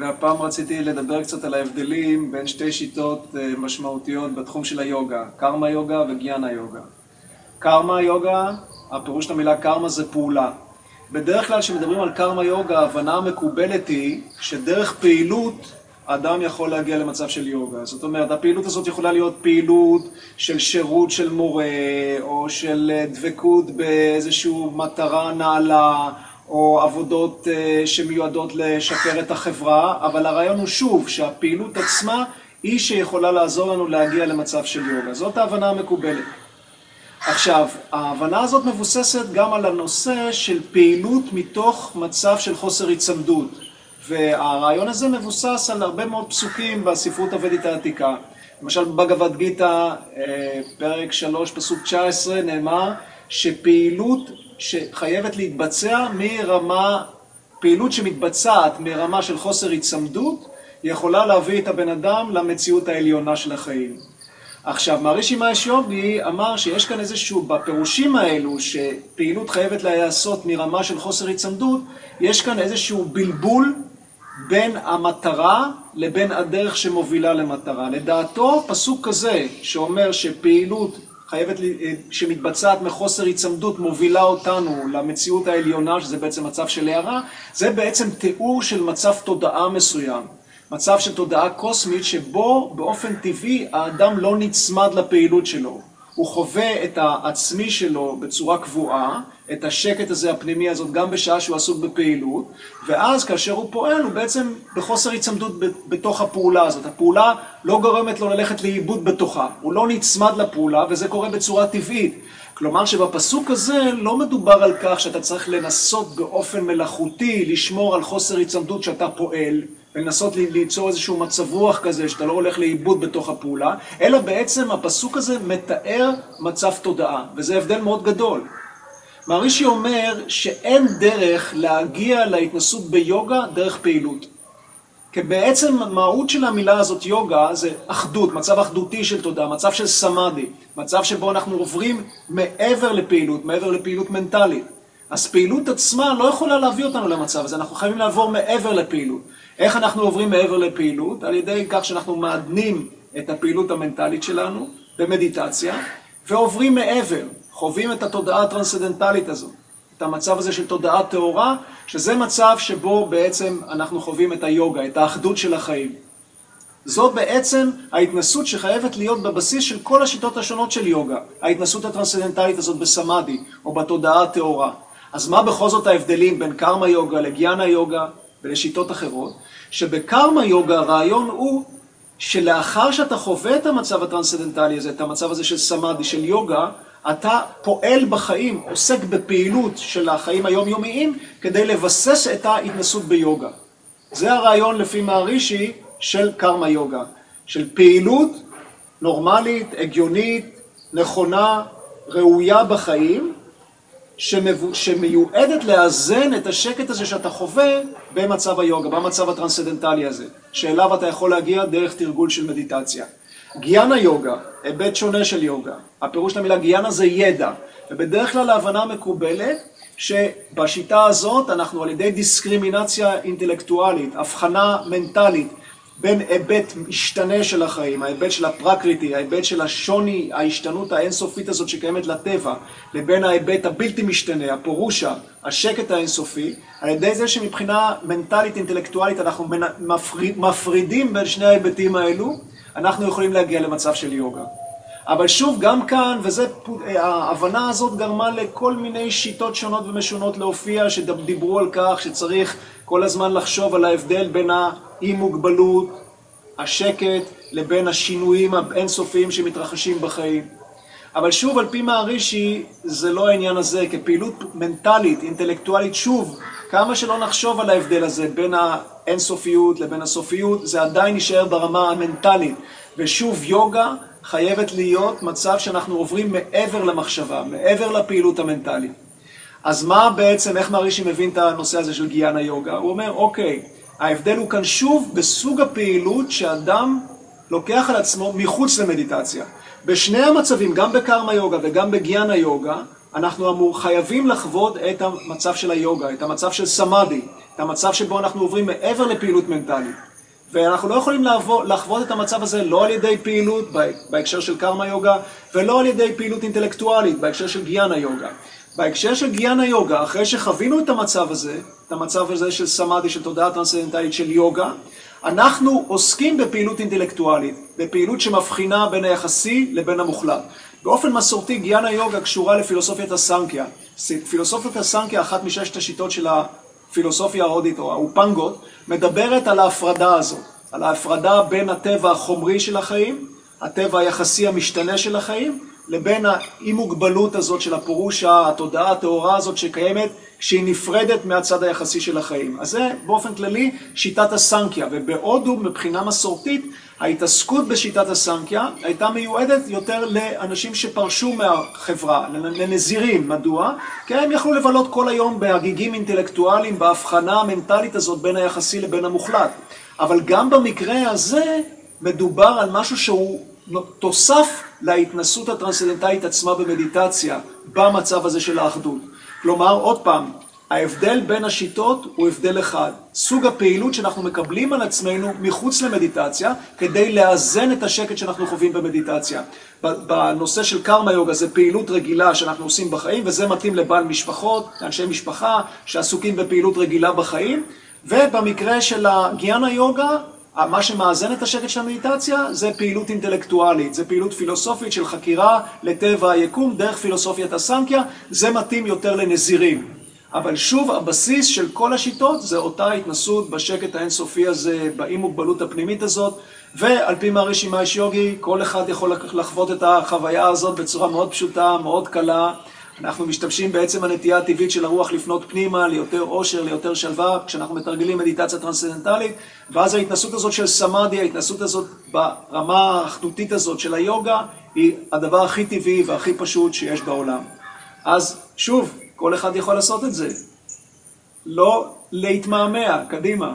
והפעם רציתי לדבר קצת על ההבדלים בין שתי שיטות משמעותיות בתחום של היוגה, קרמה יוגה וגיאנה יוגה. קרמה יוגה, הפירוש של המילה קרמה זה פעולה. בדרך כלל כשמדברים על קרמה יוגה, ההבנה המקובלת היא שדרך פעילות אדם יכול להגיע למצב של יוגה. זאת אומרת, הפעילות הזאת יכולה להיות פעילות של שירות של מורה, או של דבקות באיזושהי מטרה נעלה, או עבודות שמיועדות לשפר את החברה, אבל הרעיון הוא שוב, שהפעילות עצמה היא שיכולה לעזור לנו להגיע למצב של יוגה. זאת ההבנה המקובלת. עכשיו, ההבנה הזאת מבוססת גם על הנושא של פעילות מתוך מצב של חוסר היצמדות. והרעיון הזה מבוסס על הרבה מאוד פסוקים בספרות הוודית העתיקה. למשל, בבגבד גיתא, פרק 3, פסוק 19, נאמר שפעילות שחייבת להתבצע מרמה, פעילות שמתבצעת מרמה של חוסר היצמדות, יכולה להביא את הבן אדם למציאות העליונה של החיים. עכשיו, מהרישי מאהש יוגי אמר שיש כאן איזשהו, בפירושים האלו, שפעילות חייבת להיעשות מרמה של חוסר היצמדות, יש כאן איזשהו בלבול בין המטרה לבין הדרך שמובילה למטרה. לדעתו, פסוק כזה שאומר שפעילות חייבת, שמתבצעת מחוסר היצמדות מובילה אותנו למציאות העליונה, שזה בעצם מצב של הערה, זה בעצם תיאור של מצב תודעה מסוים. מצב של תודעה קוסמית שבו באופן טבעי האדם לא נצמד לפעילות שלו. הוא חווה את העצמי שלו בצורה קבועה, את השקט הזה הפנימי הזאת גם בשעה שהוא עסוק בפעילות, ואז כאשר הוא פועל הוא בעצם בחוסר היצמדות בתוך הפעולה הזאת. הפעולה לא גורמת לו ללכת לאיבוד בתוכה, הוא לא נצמד לפעולה וזה קורה בצורה טבעית. כלומר שבפסוק הזה לא מדובר על כך שאתה צריך לנסות באופן מלאכותי לשמור על חוסר היצמדות שאתה פועל, ולנסות ליצור איזשהו מצב רוח כזה שאתה לא הולך לאיבוד בתוך הפעולה, אלא בעצם הפסוק הזה מתאר מצב תודעה, וזה הבדל מאוד גדול. מהרישי אומר שאין דרך להגיע להתנסות ביוגה דרך פעילות. כי בעצם המהות של המילה הזאת יוגה זה אחדות, מצב אחדותי של תודעה, מצב של סמאדי, מצב שבו אנחנו עוברים מעבר לפעילות, מעבר לפעילות מנטלית. אז פעילות עצמה לא יכולה להביא אותנו למצב הזה, אנחנו חייבים לעבור מעבר לפעילות. איך אנחנו עוברים מעבר לפעילות? על ידי כך שאנחנו מעדנים את הפעילות המנטלית שלנו במדיטציה, ועוברים מעבר, חווים את התודעה הטרנסדנטלית הזאת, את המצב הזה של תודעה טהורה, שזה מצב שבו בעצם אנחנו חווים את היוגה, את האחדות של החיים. זו בעצם ההתנסות שחייבת להיות בבסיס של כל השיטות השונות של יוגה, ההתנסות הטרנסדנטלית הזאת בסמאדי או בתודעה הטהורה. אז מה בכל זאת ההבדלים בין קרמה יוגה לגיאנה יוגה ולשיטות אחרות? שבקרמה יוגה הרעיון הוא שלאחר שאתה חווה את המצב הטרנסדנטלי הזה, את המצב הזה של סמאדי, של יוגה, אתה פועל בחיים, עוסק בפעילות של החיים היומיומיים כדי לבסס את ההתנסות ביוגה. זה הרעיון לפי מהרישי של קרמה יוגה, של פעילות נורמלית, הגיונית, נכונה, ראויה בחיים, שמיועדת לאזן את השקט הזה שאתה חווה במצב היוגה, במצב הטרנסדנטלי הזה, שאליו אתה יכול להגיע דרך תרגול של מדיטציה. גיאנה יוגה, היבט שונה של יוגה, הפירוש של המילה גיאנה זה ידע, ובדרך כלל ההבנה מקובלת שבשיטה הזאת אנחנו על ידי דיסקרימינציה אינטלקטואלית, הבחנה מנטלית בין היבט משתנה של החיים, ההיבט של הפרקריטי, ההיבט של השוני, ההשתנות האינסופית הזאת שקיימת לטבע, לבין ההיבט הבלתי משתנה, הפורושה, השקט האינסופי, על ידי זה שמבחינה מנטלית אינטלקטואלית אנחנו מפרידים בין שני ההיבטים האלו, אנחנו יכולים להגיע למצב של יוגה. אבל שוב, גם כאן, וההבנה הזאת גרמה לכל מיני שיטות שונות ומשונות להופיע, שדיברו על כך שצריך כל הזמן לחשוב על ההבדל בין האי מוגבלות, השקט, לבין השינויים האינסופיים שמתרחשים בחיים. אבל שוב, על פי מערישי, זה לא העניין הזה, כפעילות מנטלית, אינטלקטואלית, שוב, כמה שלא נחשוב על ההבדל הזה בין האינסופיות לבין הסופיות, זה עדיין יישאר ברמה המנטלית. ושוב, יוגה חייבת להיות מצב שאנחנו עוברים מעבר למחשבה, מעבר לפעילות המנטלית. אז מה בעצם, איך מערישי מבין את הנושא הזה של גיאנה יוגה? הוא אומר, אוקיי, ההבדל הוא כאן שוב בסוג הפעילות שאדם לוקח על עצמו מחוץ למדיטציה. בשני המצבים, גם בקרמה יוגה וגם בגיאנה יוגה, אנחנו אמור, חייבים לחוות את המצב של היוגה, את המצב של סמאדי, המצב שבו אנחנו עוברים מעבר לפעילות מנטלית. ואנחנו לא יכולים לעבור, לחוות את המצב הזה לא על ידי פעילות בהקשר של קרמה יוגה, ולא על ידי פעילות אינטלקטואלית בהקשר של גיאנה יוגה. בהקשר של גיאנה יוגה, אחרי שחווינו את המצב הזה, את המצב הזה של סמאדי, של תודעה טרנסצנדנטלית של יוגה, אנחנו עוסקים בפעילות אינטלקטואלית, בפעילות שמבחינה בין היחסי לבין המוחלט. באופן מסורתי גיאנה יוגה קשורה לפילוסופיית הסנקיה. פילוסופיית הסנקיה, אחת מששת השיטות של הפילוסופיה ההודית או האופנגות, מדברת על ההפרדה הזאת, על ההפרדה בין הטבע החומרי של החיים, הטבע היחסי המשתנה של החיים, לבין האי מוגבלות הזאת של הפירושה, התודעה הטהורה הזאת שקיימת, שהיא נפרדת מהצד היחסי של החיים. אז זה באופן כללי שיטת הסנקיה, ובהודו מבחינה מסורתית ההתעסקות בשיטת הסנקיה הייתה מיועדת יותר לאנשים שפרשו מהחברה, לנזירים. מדוע? כי הם יכלו לבלות כל היום בהגיגים אינטלקטואליים, בהבחנה המנטלית הזאת בין היחסי לבין המוחלט. אבל גם במקרה הזה מדובר על משהו שהוא תוסף להתנסות הטרנסצנדנטלית עצמה במדיטציה, במצב הזה של האחדות. כלומר, עוד פעם, ההבדל בין השיטות הוא הבדל אחד. סוג הפעילות שאנחנו מקבלים על עצמנו מחוץ למדיטציה, כדי לאזן את השקט שאנחנו חווים במדיטציה. בנושא של קרמה יוגה זה פעילות רגילה שאנחנו עושים בחיים, וזה מתאים לבעל משפחות, לאנשי משפחה שעסוקים בפעילות רגילה בחיים. ובמקרה של הגיאנה יוגה, מה שמאזן את השקט של המדיטציה זה פעילות אינטלקטואלית, זה פעילות פילוסופית של חקירה לטבע היקום דרך פילוסופיית הסנקיה, זה מתאים יותר לנזירים. אבל שוב, הבסיס של כל השיטות זה אותה התנסות בשקט האינסופי הזה, באי מוגבלות הפנימית הזאת, ועל פי מערישי מאיש יוגי, כל אחד יכול לחוות את החוויה הזאת בצורה מאוד פשוטה, מאוד קלה. אנחנו משתמשים בעצם הנטייה הטבעית של הרוח לפנות פנימה, ליותר עושר, ליותר שלווה, כשאנחנו מתרגלים מדיטציה טרנסצנדנטלית, ואז ההתנסות הזאת של סמאדי, ההתנסות הזאת ברמה האחדותית הזאת של היוגה, היא הדבר הכי טבעי והכי פשוט שיש בעולם. אז שוב, כל אחד יכול לעשות את זה. לא להתמהמה, קדימה.